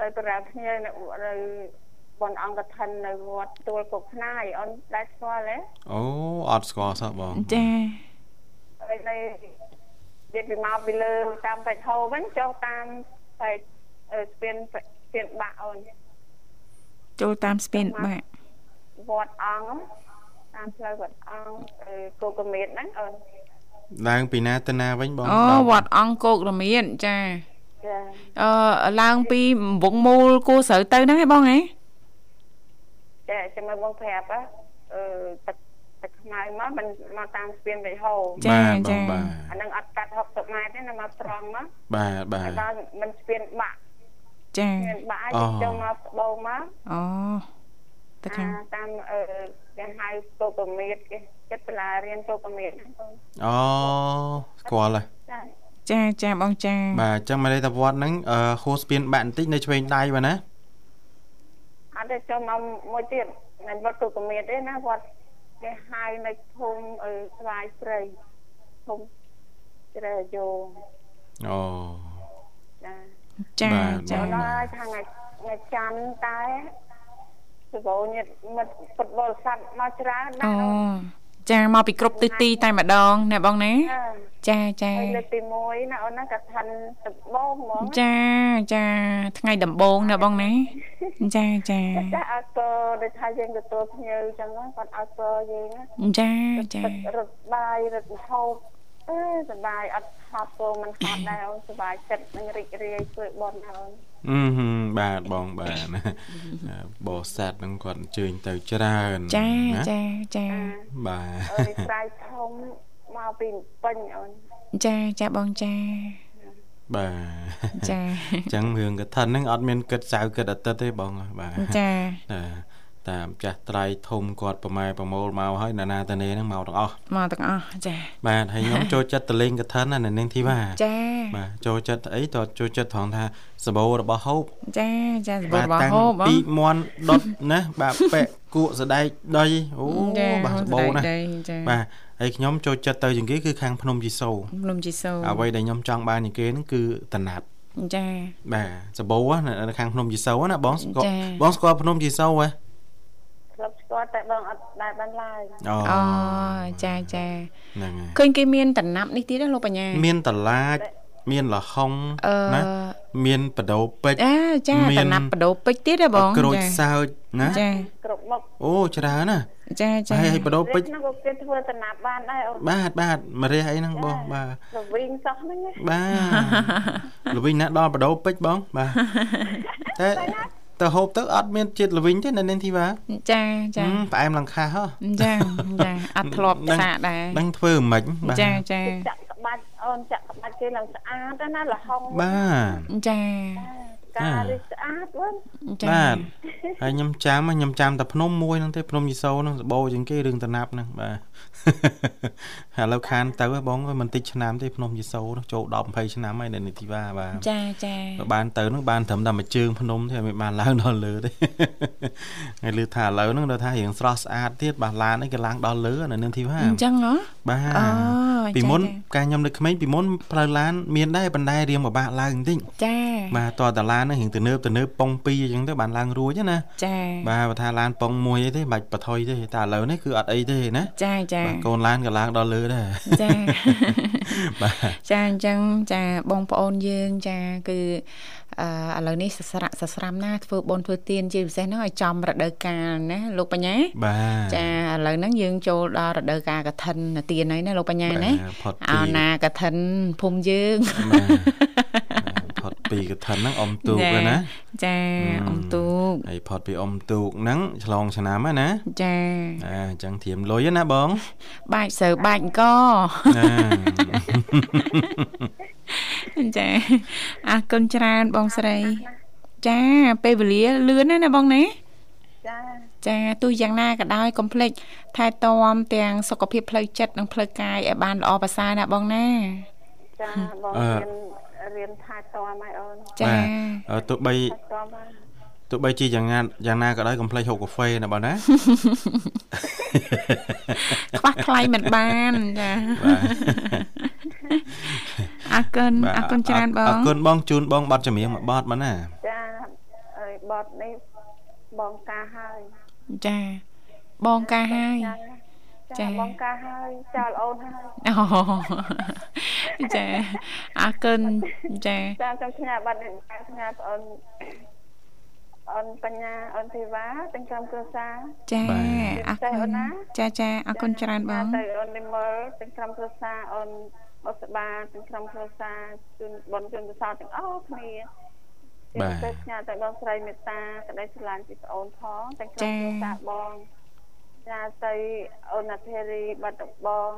ទៅបរាភ្ញៀវនៅនៅ បនអង្គកឋិននៅវត្តទួលគុកខ្នាយអូនដែរស្គាល់ទេអូអត់ស្គាល់សោះបងចាហើយនៅនិយាយពីមកពីលើតាមបេហោវិញចុះតាមតែអឺស្ពានស្ពានបាក់អូនចូលតាមស្ពានបាក់វត្តអង្គតាមផ្លូវវត្តអង្គអឺគោកមេតហ្នឹងអូនឡើងពីណាទៅណាវិញបងអូដល់វត្តអង្គគោករមៀនចាចាអឺឡើងពីវងមូលគួរស្រូវទៅហ្នឹងឯងបងហ៎ ចាចាំមើលបងប្រាប់ហ៎អឺទឹកទឹកខ្មៅមកមិនមកតាមស្ពានបេហោបាទបងបាទអាហ្នឹងអត់កាត់60ម៉ែត្រទេនៅមកត្រង់មកបាទបាហើយទដល់មិនស្ពានបាក់ចាស្ពានបាក់អូឲ្យចូលមកស្បូរមកអូទៅខាងអាតាមអឺគេហៅគោកមេតគេចិត្តសាលារៀនគោកមេតហ្នឹងអូនអូស្គាល់ហើយចាចាចាបងចាបាទអញ្ចឹងមកលេទៅវត្តហ្នឹងអឺហួសស្ពានបាក់បន្តិចនៅឆ្វេងដៃបាទណាអ ត់ទេចូលមកមួយទៀតនៅវត្តគោកមេតទេណាវត្តគេហៅនៅភូមិអឺស្វាយស្រីភូមិជ្រែយោអូចាចាបាទចាចូលដល់ថ្ងៃថ្ងៃច័ន្ទតែសបោញាតមិត្តពុតបរិស័ទមកច្រើនណាអូស់អូន ចាមកពីគ្រប់ទិសទីតែម្ដងណាបងណាចាចាចាហើយលើកទី1ណាអូនណាកឋិនដំបងហ្មងចាចាថ្ងៃដំបូងណាបងណាចាចាចាអត់ក៏ដូចថាយើងទទួលភ្ញៀវចឹងណាគាត់អត់ក៏យើងណាចាចាទឹករត់បាយរត់ហូប អេសប្បាយអត់ហត់ក៏មិនហត់ដែរអូនសប្បាយចិត្តនឹងរីករាយធ្វើបន់អូនអឺហឹមបាទបងបាទណាបោះសัตว์ហ្នឹងគាត់អញ្ជើញទៅច្រើនចាណាចាចាបាទអើយស្រ័យធំមកពីពេញអូនចាចាបងចាបាទចាអញ្ចឹងរឿងកថាហ្នឹងអត់មានគិតសៅគិតអាទិត្យទេបងបាទចា តាតាមចាស់ត្រៃធំគាត់ប្រម៉ែប្រមូលមកហើយណានាតនេហ្នឹងមកទាំងអស់មកទាំងអស់ចាបាទហើយខ្ញុំចូលចិត្តតលេងកថាណានៅនាងធីវ៉ាចាបាទចូលចិត្តអីតើចូលចិត្តត្រង់ថាសបោរបស់ហូបចាចាសបរបស់តាំងហូបហ៎ពីមន់ដុតណាបាទពាក់គក់សដែកដីអូចាបាទសបោណាដីចាបាទហើយខ្ញុំចូលចិត្តទៅជាងគេគឺខាងភ្នំជីសូរភ្នំជីសូរអ្វីដែលខ្ញុំចង់បានជាងគេហ្នឹងគឺតណាត់ចាបាទសបោណានៅខាងភ្នំជីសូរណាបងស្គាល់ចាបងស្គាល់ភ្នំជីសូរហ៎ ស្លាប់ស្គាល់តែបងអត់ដែរបានឡើយអូអូចាចាហ្នឹងហើយឃើញគេមានតំណាប់នេះទៀតណាលោកបញ្ញាមានតឡាចមានលហុងអឺណាមានបដោពេជ្រអាចាមានតំណាប់បដោពេជ្រទៀតហ៎បងក្រូចចាសើចណាចាគ្រប់មុខអូច្រើនណាចាចាហើយហើយបដោពេជ្រហ្នឹងក៏គេធ្វើតំណាប់បានដែរអូនបាទបាទមករះអីហ្នឹងបងបាទរវិញសោះហ្នឹងណាបាទល្វីងណាដល់បដោពេជ្របងបាទតែ ទៅហូបទៅអត់មានជាតិល្វីងទេនៅនាងធីវ៉ាចាចាហឹមផ្អែមឡើងខាសហ៎ចាចាអត់ធ្លាប់ដឹងសាកដែរដឹងធ្វើមិនបាទចាចាចាក់ក្បាច់អូនចាក់ក្បាច់គេឡើងស្អាតណាលហុងបាទចា ការរីស្អាតវិញចាបាទហើយខ្ញុំចាំខ្ញុំចាំតែភ្នំមួយហ្នឹងទេភ្នំយីសូហ្នឹងសបោជាងគេរឿងតំណាប់ហ្នឹងបាទឥឡូវខានទៅហ៎បងអើយមិនតិចឆ្នាំទេភ្នំយីសូហ្នឹងចូល10 20ឆ្នាំហើយនៅនីតិវ៉ាបាទចាចាបើបានទៅហ្នឹងបានត្រឹមតែមួយជើងភ្នំទេមិនបានឡើងដល់លើទេហើយលឺថាឥឡូវហ្នឹងដល់ថារៀងស្រស់ស្អាតទៀតបាទឡានអីក៏ឡើងដល់លើនៅនឹងធីវ៉ាអញ្ចឹងហ៎បាទអូពីមុនចាចាកាលខ្ញុំនៅក្មេងពីមុនផ្លូវឡានមានដែរប៉ុន្តែរៀងពិបាកឡើងបន្តិចចាបាទតើតាឡានហ្នឹងរៀងទៅនើបទៅនើបប៉ុង2អញ្ចឹងទៅបានឡើងរួចណាចាបាទបើថាឡានប៉ុងមួយអីទេមិនបាច់បថុយទេតែឥឡូវនេះគឺអត់អីទេណាចាចាបាទកូនឡានក៏ឡើងដល់លើដែរចាបាទចាអញ្ចឹងចាបងប្អូនយើងចាគឺអឺឥឡូវនេះសស្រាក់សស្រាំណាធ្វើបុណ្យធ្វើទានជាពិសេសហ្នឹងឲ្យចំរដូវកាលណាលោកបញ្ញាបាទចាឥឡូវហ្នឹងយើងចូលដល់រដូវកាលកឋិនទានហើយណាលោកបញ្ញាណាបាទផុតអោពីណាកឋិនភូមិយើងបាទផុត ពីកឋិនហ្នឹងអ៊ំទូកហើយណាចាអ៊ំទូកហើយផុតពីអ៊ំទូកហ្នឹងឆ្លងឆ្នាំហើយណាចាអាអញ្ចឹងធៀមលុយណាបង បាច់សើបាច់អង្គណាចាអរគុណច្រើនបងស្រី ចាពេលវេលាលឿនណាស់ណាបងណាចាចាទោះយ៉ាងណាក៏ដោយកុំភ្លេចថែទាំទាំងសុខភាពផ្លូវចិត្តនិងផ្លូវកាយឲ្យបានល្អប្រសើរណាបងណាចាបងអឺរៀន រៀនថែទាំឲ្យអូនចាបាទអឺទោះបីថែទាំឲ្យទោះបីជាយ៉ាងណាយ៉ាងណាក៏ដោយកុំភ្លេចហូបកាហ្វេណាបងណាខ្វះថ្លៃមិនបានចាបាទអរគុណបាទអរគុណច្រើនបអรงគុណបងជូនបងប័ណ្ណចម្រៀងមួយប័ណ្ណមកណាចាអើយបតនេះបងការហើយចាបងការហើយចា ចាបងការហើយចោលអូនហើយអូចាអរគុណចាចាខ្ញុំផ្ញើបាត់នេះផ្ញើបងអូនអូនបញ្ញាអូនធីវ៉ាទាំងក្រុមគ្រួសារចាបាទអរគុណចាចាអរគុណច្រើនបងទៅអូននិមលទាំងក្រុមគ្រួសារអូនបុស្បាទាំងក្រុមគ្រួសារជូនបនជូនកសលទាំងអស់គ្នាបាទទៅផ្ញើទៅបងស្រីមេត្តាក្តីស្រឡាញ់ពីប្អូនផងទាំងក្រុមគ្រួសារបង ញ៉ាទៅអូនអធិរីបាត់ដំបង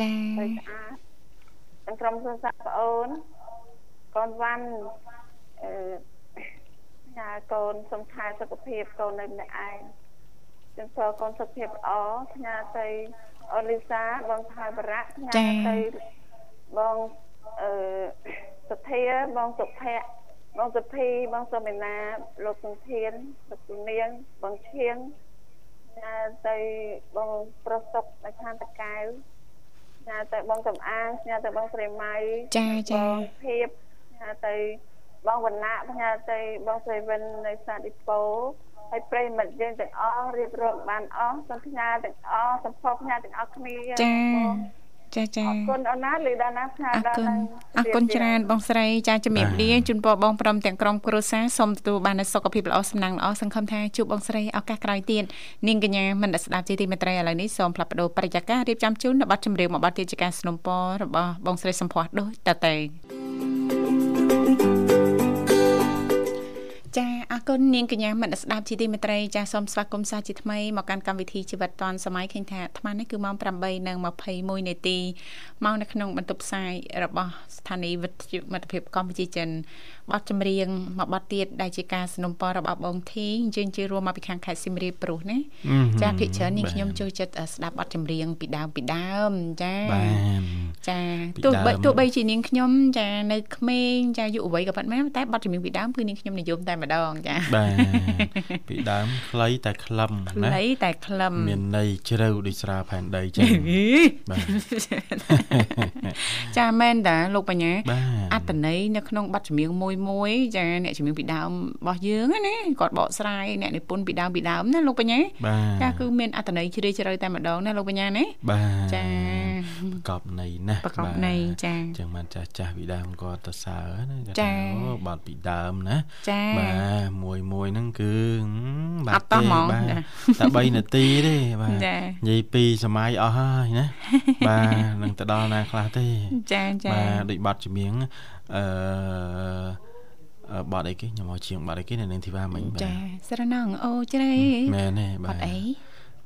ចាទៅស្អាតទាំងក្រុមគ្រួសារប្អូនកូនវ៉ាន់អឺញ៉ាកូនសំខែសុខភាពកូននៅម្នាក់ឯងចឹងសូកូនសុខភាពល្អផ្ញើទៅអូនលីសាបងថៃបរៈផ្ញើទៅបងអឺសុធាបងសុភ័ក្របងសុភីបងសុមេណាលោកសង្ធានលោកជំនាញបងឈៀង ញ៉ាទៅបងប្រុសសុកនៅខាងតកៅញ៉ាទៅបងសំអាងញ៉ាទៅបងស្រីម៉ៃចាចាបងភៀបញ៉ាទៅបងវណ្ណៈញ៉ាទៅបងស្រីវិននៅសាឌីប៉ូហើយប្រិយមិត្តយើងទាំងអស់រៀបរាប់បានអស់សូមផ្ញើទាំងអស់សំភពផ្ញើទាំងអស់គ្នាចាបង ចាចាអរគុណអូនណាលីដាណាផ្នែកដល់អរគុណច្រើនបងស្រីចាជំរាបលាជូនពរបងព្រមទាំងក្រុមគ្រួសារសូមទទួលបាននូវសុខភាពល្អសំណាងល្អសង្ឃឹមថាជួបបងស្រីឱកាសក្រោយទៀតនាងកញ្ញាមិនស្ដាប់ជាទីមេត្រីឥឡូវនេះសូមផ្លាប់បដោប្រយាកររៀបចំជូននៅប័ណ្ណចម្រៀងមួយប័ណ្ណទៀតជាការสนុំពររបស់បងស្រីសំភ័សដូចតទៅ ចាអរគុណនាងកញ្ញាមិត្តស្ដាប់ជាទីមេត្រីចាសូមស្វាគមន៍សាជាថ្មីមកកាន់កម្មវិធីជីវិតឌွန်សម័យឃើញថាអាត្មានេះគឺម៉ោង8:21នាទីមកនៅក្នុងបន្ទប់ផ្សាយរបស់ស្ថានីយ៍វិទ្យុមិត្តភាពកម្ពុជាចិនបទចម្រៀងមួយបទទៀតដែលជាការสนับสนุนរបស់បងធីអញ្ជើញជឿរួមមកពីខាងខេត្តសៀមរាបព្រោះណា អឺហឹម ចាភិកច្រើននាង បាទ ខ្ញុំចូលចិត្តអឺស្ដាប់បទចម្រៀងពីដើមពីដើមចា បាទ ចា ពី ទោះបី ដើម ទោះបីជានាងខ្ញុំចានៅក្មេងចាយុវវ័យក៏ប៉ុន្មានតែបទចម្រៀងពីដើមគឺនាងខ្ញុំនិយមតែម្ដងចា បាទពីដើមខ្លីតែខ្លឹមណា ខ្លីតែខ្លឹម មានន័យជ្រៅដូចស្រាផែនដីចឹងបាទ ចាមែនតាលោកបញ្ញា បាទ អត្តន័យនៅក្នុងបទចម្រៀងមួយ មួយចាអ្នកចម្រៀងពីដើមរបស់យើងហ្នឹងណាគាត់បកស្រាយអ្នកនិពន្ធពីដើមពីដើមណាលោកបញ្ញាបាទចាគឺមានអត្តន័យជ្រាលជ្រៅតែម្ដងណាលោកបញ្ញាណាបាទចាប្រកបន័យណាស់ប្រកបន័យចាចឹងបានចាស់ចាស់ពីដើមគាត់ទៅសើណាចាអូបាត់ពីដើមណាចាបាទមួយមួយហ្នឹងគឺហឹមបាអត់តោះហ្មងបាទចាតែ3នាទីទេបាទចានិយាយពីសម័យអស់ហើយណាបាទនឹងទៅដល់ណាខ្លះទេចាចាបាទដូចបាត់ជំនាញអឺអឺ បាត់អីគេខ្ញុំមកជាងបាត់អីគេនៅនឹងធីវ៉ាមិញបាទចាស្រណងអូជ្រៃមែនទេអបាទត់អី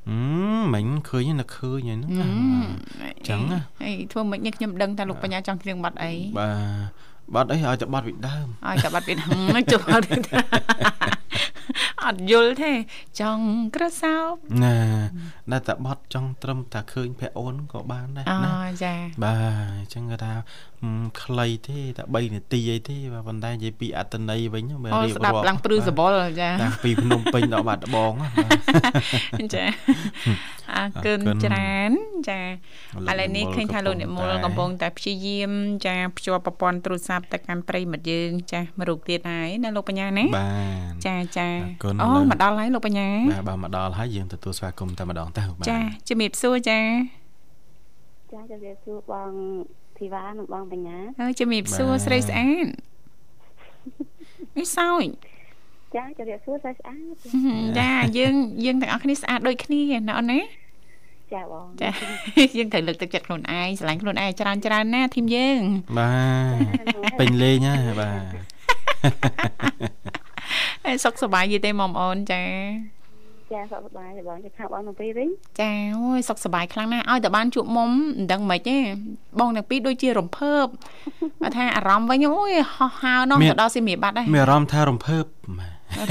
ហឹមមិញឃើញណាឃើញហ្នឹងណាចឹងណាអីធ្វើមិននេះខ្ញុំដឹងថាលោកបញ្ញាចង់គ្រៀងបាត់អីបាទបាត់អីឲ្យតែបាត់ពីដើមឲ្យតែបាត់ពីជប់អត់ទេអត់យល់ទេចង់ក្រសោបណាតែតែបាត់ចង់ត្រឹមតែឃើញភ័ក្រអូនក៏បានដែរអូណាចាបាទអញ្ចឹងគាត់ថាហឹមខ្លីទេតែ3នាទីអីទេបាទប៉ុន្តែនិយាយពីអត្តន័យវិញបើអូរៀបស្ដាប់រាប់ឡើងព្រឺសបល់ចាតាំងពីភ្នំពេញដល់បាត់ដំបងណាបាទចាអរគុណអរគុណច្រើនចាលោកឥឡូវនេះនិមលឃើញថាលោកនិមលកំកំពុពុងងតែតែព្យាយាមចាភ្ជាប់ប្រព័ន្ធទូរស័ព្ទទៅកាន់ប្រិយមិត្តយើងចាមួយរូបទៀតហើយណាលោកបញ្ញាណាបាទចាចាអរគុណអូឥឡូវមកដល់ហើយលោកបញ្ញាបាទបាទមកដល់ហើយយើងទទួលស្វាគមន៍តែម្ដងទៅបាទចាជំរាបសួរចាចាជម្រាបសួរបងធីវ៉ានិងបងបញ្ញាហើយជំរាបសួរបាទស្រីស្អាតនេះសោយចាជម្រាបសួរស្អាតស្អាតចាយើងយើងទាំងអស់គ្នាស្អាតដូចគ្នាណាអូនណាចាបងចាយើងត្រូវលើកទឹកចិត្តខ្លួនឯងស្រឡាញ់ខ្លួនឯងច្រើនច្រើនណាធីមយើងបាទពេញលេងហើយបាទ ហើយសុខសប្បាយយីទេម៉មអូនចាចាសុខសប្បាយទេបងជិះខាងបងទាំងពីរវិញចាអូយសុខសប្បាយខ្លាំងណាស់ឲ្យតែបានជួបមុំមិនដឹងមិនទេបងទាំងពីរដូចជារំភើបបើថាអារម្មណ៍វិញអូយហោះហើរនោះទៅដល់សៀមរាបបាត់ហើយមានអារម្មណ៍ថារំភើបបាទ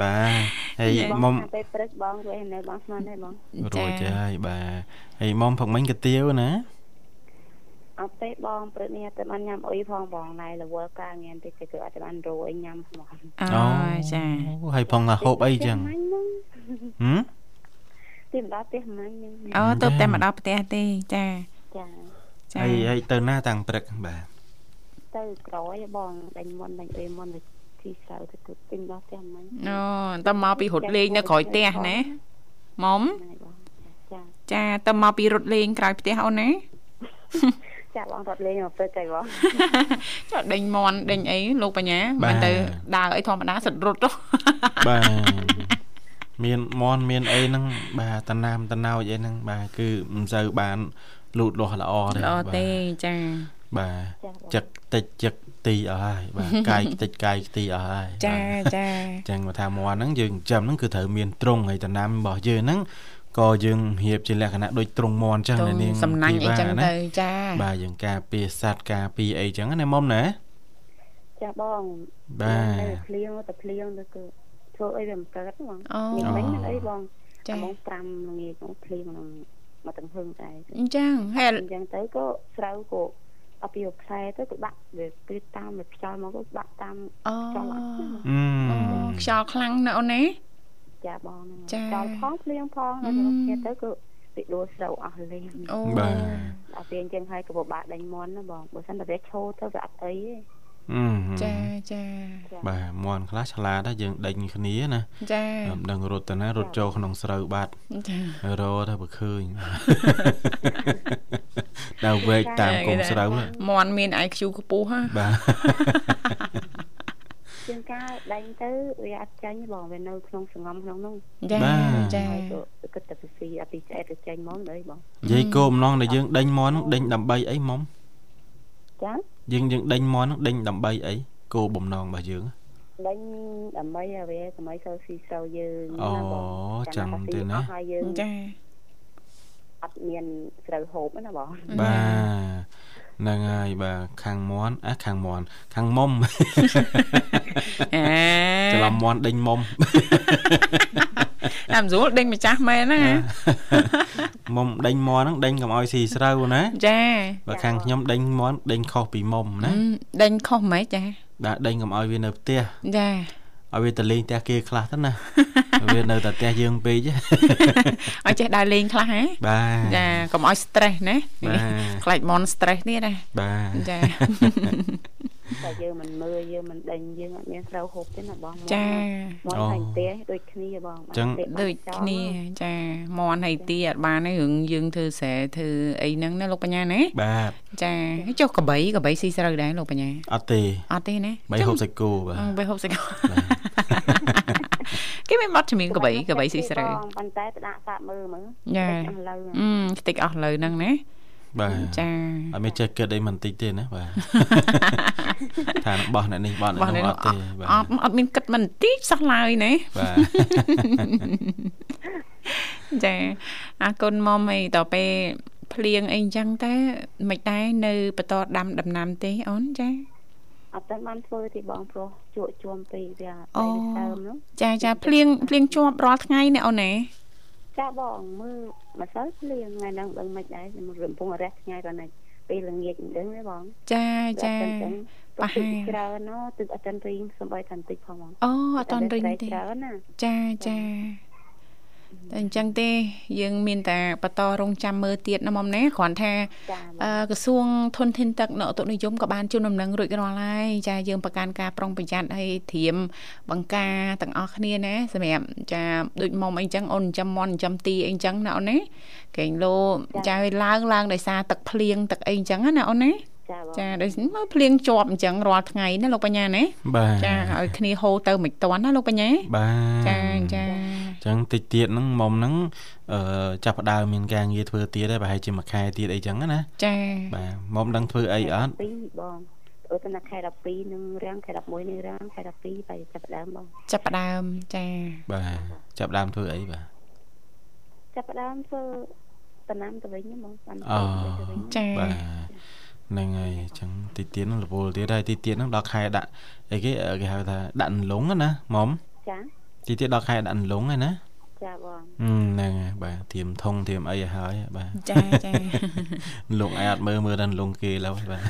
បាទហើយបងមុំថាពេលព្រឹកបងវិញនៅបងស្មានដែរបងរួចហើយបាទហើយមុំផឹកមិញកាទៀវណា អត់ទេបងព្រឹកនេះតែបានញ៉ាំអុយផងបងណៃរវល់ការងារតិចទៅគឺអត់បានរួយញ៉ាំហ្មងអូចាហើយផងថាហូបអីចឹងមាញ់ហ្នឹងហឹមទីម្ដងផ្ទះមាញ់ហ្នឹងអូទៅតែមកដល់ផ្ទះទេចាចាចាហើយហើយទៅណាតាំងព្រឹកបាទទៅក្រោយបងដេញមុនដេញអុយមុនទៅទីស្រូវទៅគឺទីម្ដងផ្ទះមាញ់អូតើមកពីរត់លេងនៅក្រោយផ្ទះណាមុំណៃបងចាចាតើមកពីរត់លេងក្រោយផ្ទះអូនណា ចាបងរត់លេងមកព្រឹកហើយបងចុះដេញមន់ដេញអីលោកបញ្ញាមិនទៅដើរអីធម្មតាសិតរត់ទៅបាទមានមន់មានអីហ្នឹងបាទតំណាមតំណោចអីហ្នឹងបាទគឺមិនសូវបានលូតលាស់ល្អទេល្អបាទទេចាបាទចាបងចឹកតិចចឹកទីអស់ហើយបាទកាយតិចកាយទីអស់ហើយចាបាទចាចឹងមកថាមន់ហ្នឹងយើងចិញ្ចឹមហ្នឹងគឺត្រូវមានទ្រុងហើយតំណាំរបស់យើងហ្នឹង ក៏យើងរៀបជាលក្ខណៈដូចទ្រុងមន់ចឹងទៅណានាងសំណាញ់អីចឹងធីវ៉ាណាទៅចាបាទយើងការពារសត្វការពារអីចឹងណាមុំណាចាបងបាទនៅភ្លៀងទៅភ្លៀងទៅគឺធ្វើអីវាមិនកើតបងអូញ៉ាំមិញមិនអីបងចាបង5ល្ងាចបងភ្លៀងក្នុងមកទាំងហឹងដែរអញ្ចឹងហើយអញ្ចឹងទៅក៏ស្រូវក៏អត់ពីផ្លែទៅក៏បាក់វាគឺតាមវាខ្យល់មកក៏បាក់តាមអូខ្យល់អត់ហ្នឹងអឺអូខ្យល់ខ្លាំងណាស់អូនណា ចាបងហ្នឹងចាខ្យល់ផងភ្លៀងផងអឺហើយមកគ្នាទៅក៏ពីដួលស្រូវអស់លេងអូបាទដល់ពេលអញ្ចឹងហើយក៏ពិបាកដេញមន់ណាបងបើមិនតែវាឈោទៅវាអត់អីទេអឺចាចាបាទមន់ខ្លះឆ្លាតដែរយើងដេញគ្នាណាចាមិនដឹងរត់ទៅណារត់ចូលក្នុងស្រូវបាត់ចារោទៅបើឃើញដល់វែកតាមគុំស្រូវហ្នឹងមន់មាន IQ ខ្ពស់ហ่าបាទ ជាងការដេញទៅវាអត់ចាញ់ទេបងវានៅក្នុងសងំក្នុងនោះចាចាហើយក៏គិតតែពីស៊ីអត់ពីឆ្អែតទៅចាញ់ហ្មងដែរបងនិយាយគោលបំណងដែលយើងដេញមន់ហ្នឹងដេញដើម្បីអីមុំចាយើងយើងដេញមន់ហ្នឹងដេញដើម្បីអីគោលបំណងរបស់យើងដេញដើម្បីឲ្យវាសម័យសូវស៊ីស្រូវយើងអូណាបងចឹងទេណាអស់ហើយយើងចាអត់មានស្រូវហូបទេណាបងបាទ ហ្នឹងហើយបាទខាងមន់អាខាងមន់ខាងមុំអាច្រឡំមន់ដេញមុំតាមស្រួលដេញម្ចាស់មែនណាមុំដេញមន់ហ្នឹងដេញកុំឲ្យស៊ីស្រូវណាចាបើខាងខ្ញុំដេញមន់ដេញខុសពីមុំណាអឺដេញខុសហ្មងចាដាក់ដេញកុំឲ្យវានៅផ្ទះចាឲ្យវាទៅលេងផ្ទះគេខ្លះទៅណា វានៅតែផ្ទះយើងពេកឲ្យចេះដើរលេងខ្លះហ៎បាទចាកុំឲ្យ stress ណាបាទខ្លាចមន់ stress ទៀតណាបាទចាតែយើងមិនមើលយើងមិនដេញយើងអត់មានស្រូវហូបទេណាបងចាមកហើយផ្ទះដូចគ្នាបងដូចគ្នាចាមន់ហើយទីអត់បានទេរឿងយើងធ្វើស្រែធ្វើអីហ្នឹងណាលោកបញ្ញាណាបាទចាចុះកបីកបីស៊ីស្រូវដែរលោកបញ្ញាអត់ទេអត់ទេណាបីហូបសាច់គោបាទអឺបីហូបសាច់គោគេ មានបត់ជំនាញកបីកបីស៊ីស្រូវបងប៉ុន្តែទៅដាក់សាកមើលមើលចាឥឡូវអឺខ្ទេចអស់លើហ្នឹងណាបាទចាអត់មានចេះគិតអីមិនតិចទេណាបាទថានឹងបោះអ្នកនេះបោះអ្នកបោះនោះនេះអត់ទេបាទអត់អត់មានគិតមិនតិចសោះឡើយណាបាទចាអរគុណមុំអីតទៅពេលភ្លៀងអីអញ្ចឹងតែមិនដែរនៅបន្តដាំដំណាំទេអូនចា អត់ទាន់បានធ្វើទេបងប្រុសជក់ជួមពីវាអូដៃវាសើមនោះចាចាភ្លៀងភ្លៀងជាប់រាល់ថ្ងៃណាអូនណាចាបងមើលម្សិលភ្លៀងថ្ងៃហ្នឹងដឹងមិនដែរខ្ញុំរំពងរះថ្ងៃប៉ុណ្ណេះពេលល្ងាចមិនដឹងទេបងចាចាប្រប្រហែហែលលច្រើនណោះទឹកអត់ទាន់រីងសំបីថាបន្តិចផងហ្មងអូអត់តន់រិញទេច្រើនណាចាចា តែអញ្ចឹងទេយើងមានតែបន្តរងចាំមើលទៀតណាមុំណាគ្រាន់ថាចាអឺក្រសួងធនធានទឹកនៅឧតុនិយមក៏បានជូនដំណឹងរួចរាល់ហើយចាយើងប្រកាន់ការប្រុងប្រយ័ត្នហើយត្រៀមបង្ការទាំងអស់គ្នាណាសម្រាប់ចាដូចមុំអីចឹងអូនចិញ្ចឹមមន់ចិញ្ចឹមទីអីចឹងណាអូនណាកែងលោចាឲ្យឡើងឡើងដោយសារទឹកភ្លៀងទឹកអីចឹងណាអូនណា ចាបងចាដូចមើលភ្លៀងជាប់អញ្ចឹងរាល់ថ្ងៃណាលោកបញ្ញាណាបាទចាឲ្យគ្នាហូរទៅមិនតាន់ណាលោកបញ្ញាបាទចាចាអញ្ចឹងតិចទៀតហ្នឹងមុំហ្នឹងអឺចាប់ផ្ដើមមានការងារធ្វើទៀតហើយប្រហែលជាមួយខែទៀតអីចឹងណាចាបាទមុំដឹងធ្វើអីអត់2បងអូទៅដល់ខែ12នឹងរាំងខែ11នឹងរាំងខែ12បែរចាប់ផ្ដើមបងចាប់ផ្ដើមចាបាទចាប់ផ្ដើមធ្វើអីបាទចាប់ផ្ដើមធ្វើតំណាំទៅវិញហ្មងបានអូទៅវិញចាបាទ ហ្នឹងហើយអញ្ចឹងតិចទៀតហ្នឹងរវល់ទៀតហើយតិចទៀតហ្នឹងដល់ខែដាក់អីគេគេហៅថាដាក់នំលងណាមុំចាទីទៀតដល់ខែដាក់លងហើយណា ចាបង ហឹមហ្នឹងហើយបាទធៀមធុងធៀមអីឲ្យហើយបាទ ចាចា លងឯងអត់មើលមើលដល់លងគេឡើយបាទ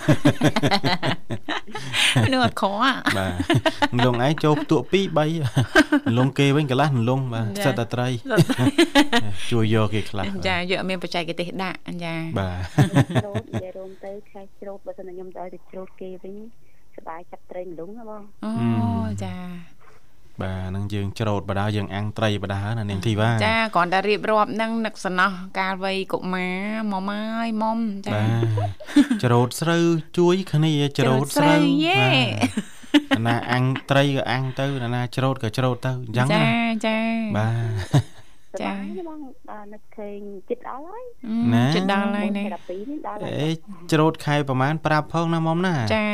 នឹងអត់ខអា បាទលងឯងចូលផ្ទក់2 3លងគេវិញកន្លះលងបាទ ចា សិតតែត្រី ជួយយកគេខ្លះ ចាយកអត់មានបច្ចេកទេសដាក់ចា បាទ ច្រូតនិយាយរួមទៅខ្លាចច្រូតបើសិនតែខ្ញុំទៅឲ្យទៅច្រូតគេវិញសบายចាប់ត្រីម្លងណាបង អូចា បាទនឹងយើងច្រូតបដាយើងអាំងត្រីបដាណានាងធីវ៉ាចាគ្រាន់តែរៀបរាប់នឹងនឹកសំណោះកាលវ័យកុមារម៉មអើយម៉មចាបាទច្រូតស្រូវជួយគ្នាច្រូតស្រូវយេណាអាំងត្រីក៏អាំងទៅណាច្រូតក៏ច្រូតទៅអញ្ចឹងចាចាបាទចាបងនឹកឃើញចិត្តអល់ហើយចិត្តដល់ហើយនេះ12នេះដល់ហើយអេច្រូតខែប្រហែលប្រាប់ផងណាម៉មណាចា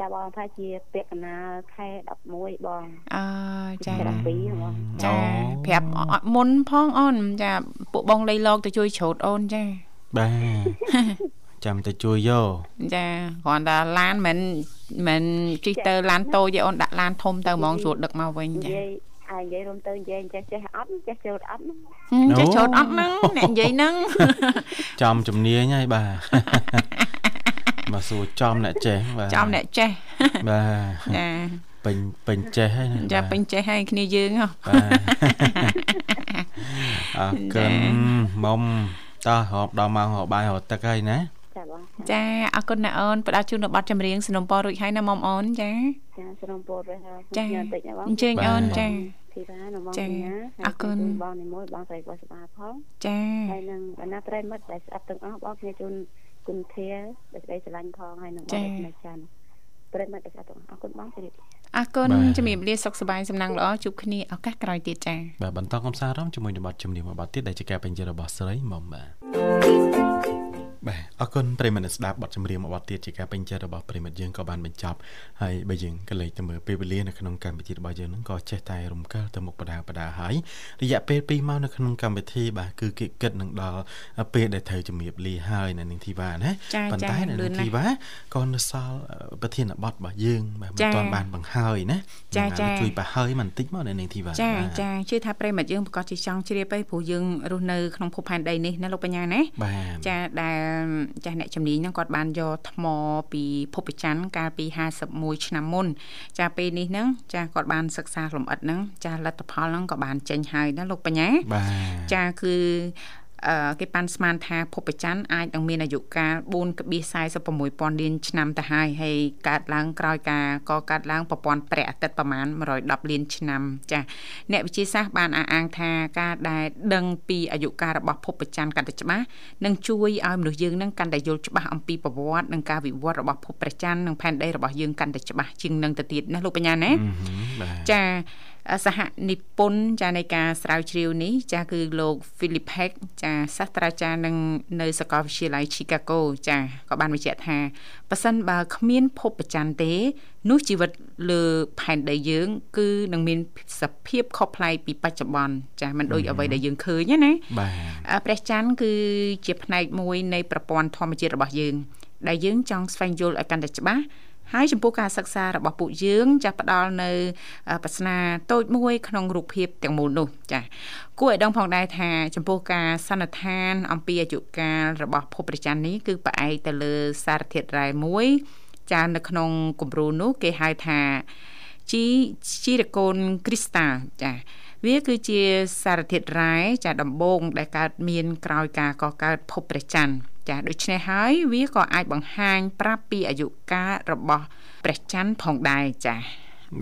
ចាបងថាជាពាក្យកណាខែ11បងអើចាខែ12ហ្មងចាប្រាប់អត់មុនផងអូនចាពួកបងលៃលោកទៅជួយច្រូតអូនចាបាទចាំតែជួយយកចាគ្រាន់តែឡានមិនមិនជិះទៅឡានតូចទេអូនដាក់ឡានធំទៅហ្មងស្រួលដឹកមកវិញនិចាយាយអាយនិយាយរួមទៅនិយាយចេះចេះអត់ចេះច្រូតអត់ហឹមចេះច្រូតអត់ហ្នឹងអ្នកនិយាយហ្នឹងចំជំនាញហើយបាទ មកសួរចំអ្នកចេះបាទចំអ្នកចេះបាទចាពេញពេញចេះហើយណាចាបាទពេញចេះហើយគ្នាយើងហ៎បាទអរគុណមុំតោះហូបដល់ម៉ោងហូបបាយហូបទឹកហើយណាចាបងចាអរគុណណាអូនផ្ដល់ជូននៅប័ណ្ណចម្រៀងสนុំពររួចហើយណាមុំអូនចាចាសូមពោលវិញហើយចាខ្ញុំបន្តិចណាបងអញ្ជើញអូនចាធីតានៅមកចានេះណាអរគុណបងនេះមួយបងស្រីបោះស្បាផងចាហើយនឹងបណ្ណាប្រិមិត្តដែលស្ដាប់ទាំងអស់បងគ្នាជូន គុណធាដែលស្ដីស្រឡាញ់ផងហើយនឹងបងស្នេហ៍ច័ន្ទប្រិមិត្តដែលស្ដាប់ទាំងអស់អរគុណបងជម្រាបលាអរគុណជំរាបលាសុខសប្បាយសំណាងល្អជួបគ្នាឱកាសក្រោយទៀតចាបាទបន្តកំសាន្តអារម្មណ៍ជាមួយនឹងបទចម្រៀងមួយបទទៀតដែលជាការបញ្ជារបស់ស្រីមុំបាទ បាទអរគុណប្រិយមិត្តអ្នកស្ដាប់បទចម្រៀងមួយបទទៀតជាការពេញចិត្តរបស់ប្រិយមិត្តយើងក៏បានបញ្ចប់ហើយបើយើងក៏លេចទៅមើលពេលវេលានៅក្នុងកម្មវិធីរបស់យើងហ្នឹងក៏ចេះតែរំកិលទៅមុខបដាបដាហើយរយៈពេល2ម៉ោងនៅក្នុងកម្មវិធីបាទគឺគេគិតនឹងដល់ពេលដែលត្រូវជំរាបលាហើយនៅនឹងធីវ៉ាណាចាប៉ុន្ចាតែនៅលឿនឹងនណាស់ធីវ៉ាក៏នៅសល់ប្រធានបទរបស់យើងបាទមិនចាទាន់បានបង្ហើយណាចាហ្នឹងហើយចាជួយបង្ហើយបន្តិចមកនៅនឹងធីវ៉ាចាបាទចាជឿថាប្រិមិត្តយើងប្រកាសជាចង់ជ្រាបហើយព្រោះយើងរស់នៅក្នុងភពផែនដីនេះណាលោកបញ្ញាណាបាទចាដែលចាស់អ្នកជំនាញហ្នឹងគាត់បានយកថ្មពីភពច័ន្ទកាលពី51ឆ្នាំមុន ចាពេលនេះហ្នឹងចាគាត់បានសិក្សាលំអិតហ្នឹងចាលទ្ធផលហ្នឹងក៏បានចេញហើយណាលោកបញ្ញាបាទចាគឺអឺ គេប៉ាន់ស្មានថាភពច័ន្ទអាចនឹងមានអាយុកាល4.46,000លានឆ្នាំទៅហើយហើយកើតឡើងក្រោយការកកើតឡើងប្រព័ន្ធព្រះអាទិត្យប្រមាណ110លានឆ្នាំចាអ្នកវិទ្យាសាស្ត្របានអះអាងថាការដែលដឹងពីអាយុកាលរបស់ភពច័ន្ទកាន់តែច្បាស់នឹងជួយឲ្យមនុស្សយើងនឹងកាន់តែយល់ច្បាស់អំពីប្រវត្តិនិងការវិវត្តរបស់ភពព្រះច័ន្ទនិងផែនដីរបស់យើងកាន់តែច្បាស់ជាងនឹងទៅទៀតណាលោកបញ្ញាណាអឺហឹមបាទចាសហនិពន្ធចានៃការស្រាវជ្រាវនេះចាគឺលោក Philip Heck ចាសាស្ត្រាចារ្យនឹងនៅសាកលវិទ្យាល័យ Chicago ចាក៏បានបញ្ជាក់ថាប៉ះសិនបើគ្មានភពច័ន្ទទេនោះជីវិតលើផែនដីយើង គឺនឹងមានសភាពខុសប្លែកពីបច្ចុប្បន្នចាមិនដូចអ្វីដែលយើងឃើញទេណាបាទអ่าព្រះច័ន្ទគឺជាផ្នែកមួយនៃប្រព័ន្ធធម្មជាតិរបស់យើង ដែលយើងចង់ស្វែងយល់ឲ្យកាន់តែច្បាស់ ហើយចំពោះការសិក្សារបស់ពួកយើងចាស់ផ្ដល់នៅអ่าប្រស្នាតូចមួយ ក្នុងរូបភាពទាំងមូលនោះចាគួរឲ្យដឹងផងដែរថាចំពោះការសន្និដ្ឋាន អំពីអាយុកាលរបស់ភពព្រះច័ន្ទនេះគឺផ្អែកទៅលើសារធាតុរ៉ែមួយចានៅក្នុងគំរូនោះគេហៅថាជីជីរកូនគ្រីស្តាល់ចាវាគឺជាសារធាតុរ៉ែចាដំបងដែលកើតមានក្រោយការកកើតភពព្រះច័ន្ទ ចាដូច្នេះហើយវាក៏អាចបង្ហាញប្រាប់ពីអាយុកាលរបស់ព្រះច័ន្ទផងដែរចាអ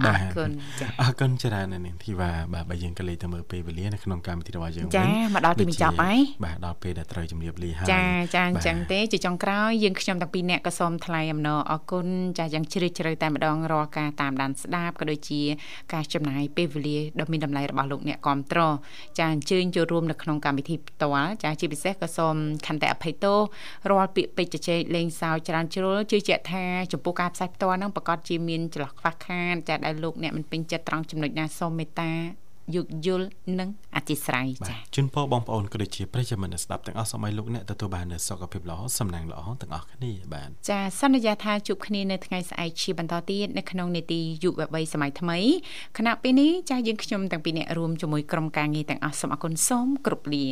បាទរគុណចាអរគុណច្រើនណាស់នាងធីវ៉ាបាទបើយើងក៏លេខទៅមើលពេលវេលានៅក្នុងកម្មវិធីរបស់យើងចាវិញមកដល់ទីបញ្ចប់ហើយបាទដល់ពេលដែលត្រូវជម្រាបលាហើយចាចាអញ្ចឹងបាទទេជាចុងក្រោយយើងខ្ញុំទាំងពីរអ្នកក៏សូមថ្លែងអំណរអគុណចាយ៉ាងជ្រាលជ្រៅតែម្ដងរាល់ការតាមដានស្ដាប់ក៏ដូចជា ការចំណាយពេលវេលាដ៏មានតម្លៃរបស់លោកអ្នកគ្រប់ត្រចាអញ្ជើញចូលរួមនៅក្នុងកម្មវិធីផ្ទាល់ចាជាពិសេសក៏សូមខន្តីអភ័យទោសរាល់ពាក្យពេចន៍ជជែកលេងសើចច្រើនជ្រុលជឿជាក់ថាចំពោះការផ្សាយផ្ទាល់ហ្នឹងប្រកាសជាមានចន្លោះខ្វះខាតចាដែលលោកអ្នកមិនពេញចិត្តត្រង់ចំណុចណាសូមមេត្តាយោគយល់និងអធិស្ឋានចា៎ជូនពរបងប្អូនក៏ដូចជាប្រិយមិត្តអ្នកស្ដាប់ទាំងអស់សម័យលោកអ្នកទទួលបាននូវសុខភាពល្អសំណាងល្អទាំងអស់គ្នាបាទចាសន្យាថាជួបគ្នានៅថ្ងៃស្អែកជាបន្តទៀតនៅក្នុងនេតិយុវវ័យសម័យថ្មីខណៈពេលនេះចាស់យើងខ្ញុំទាំងពីរអ្នករួមជាមួយក្រុមការងារទាំងអស់សូមអគុណសូមគ្រប់លា